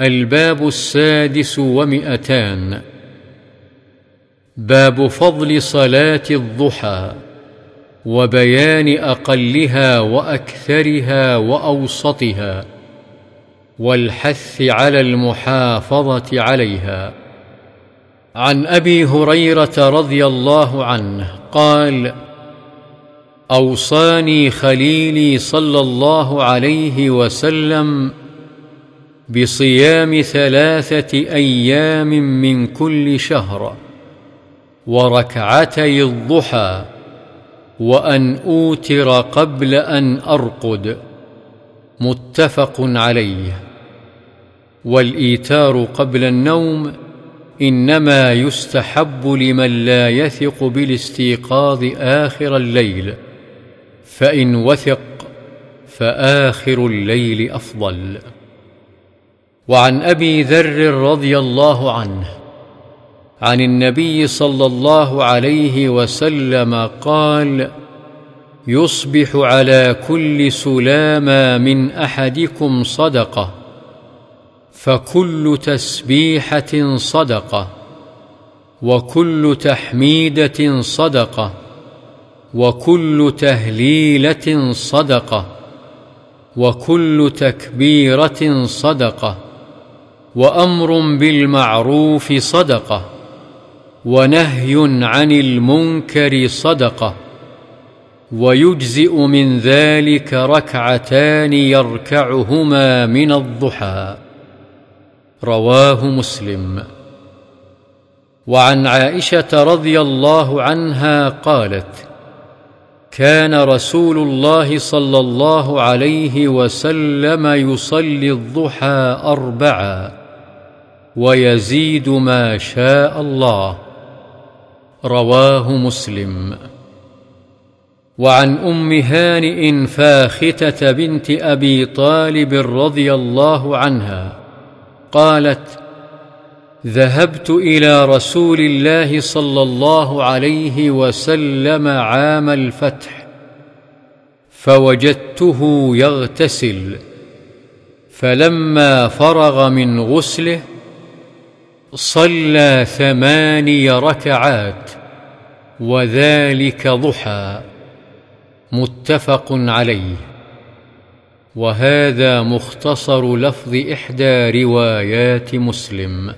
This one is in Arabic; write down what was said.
الباب السادس ومئتان. باب فضل صلاة الضحى وبيان أقلها وأكثرها وأوسطها والحث على المحافظة عليها. عن أبي هريرة رضي الله عنه قال أوصاني خليلي صلى الله عليه وسلم بصيام ثلاثة أيام من كل شهر وركعتي الضحى وأن أوتر قبل أن أرقد. متفق عليه. والإيتار قبل النوم إنما يستحب لمن لا يثق بالاستيقاظ آخر الليل فإن وثق فآخر الليل أفضل. وعن أبي ذر رضي الله عنه عن النبي صلى الله عليه وسلم قال يصبح على كل سلامى من أحدكم صدقة فكل تسبيحة صدقة وكل تحميدة صدقة وكل تهليلة صدقة وكل تكبيرة صدقة. وأمر بالمعروف صدقة ونهي عن المنكر صدقة ويجزئ من ذلك ركعتان يركعهما من الضحى. رواه مسلم. وعن عائشة رضي الله عنها قالت كان رسول الله صلى الله عليه وسلم يصلي الضحى اربعا ويزيد ما شاء الله. رواه مسلم. وعن أم هانئ فاختة بنت أبي طالب رضي الله عنها قالت ذهبت إلى رسول الله صلى الله عليه وسلم عام الفتح فوجدته يغتسل فلما فرغ من غسله صلى ثماني ركعات وذلك ضحى متفق عليه. وهذا مختصر لفظ إحدى روايات مسلم.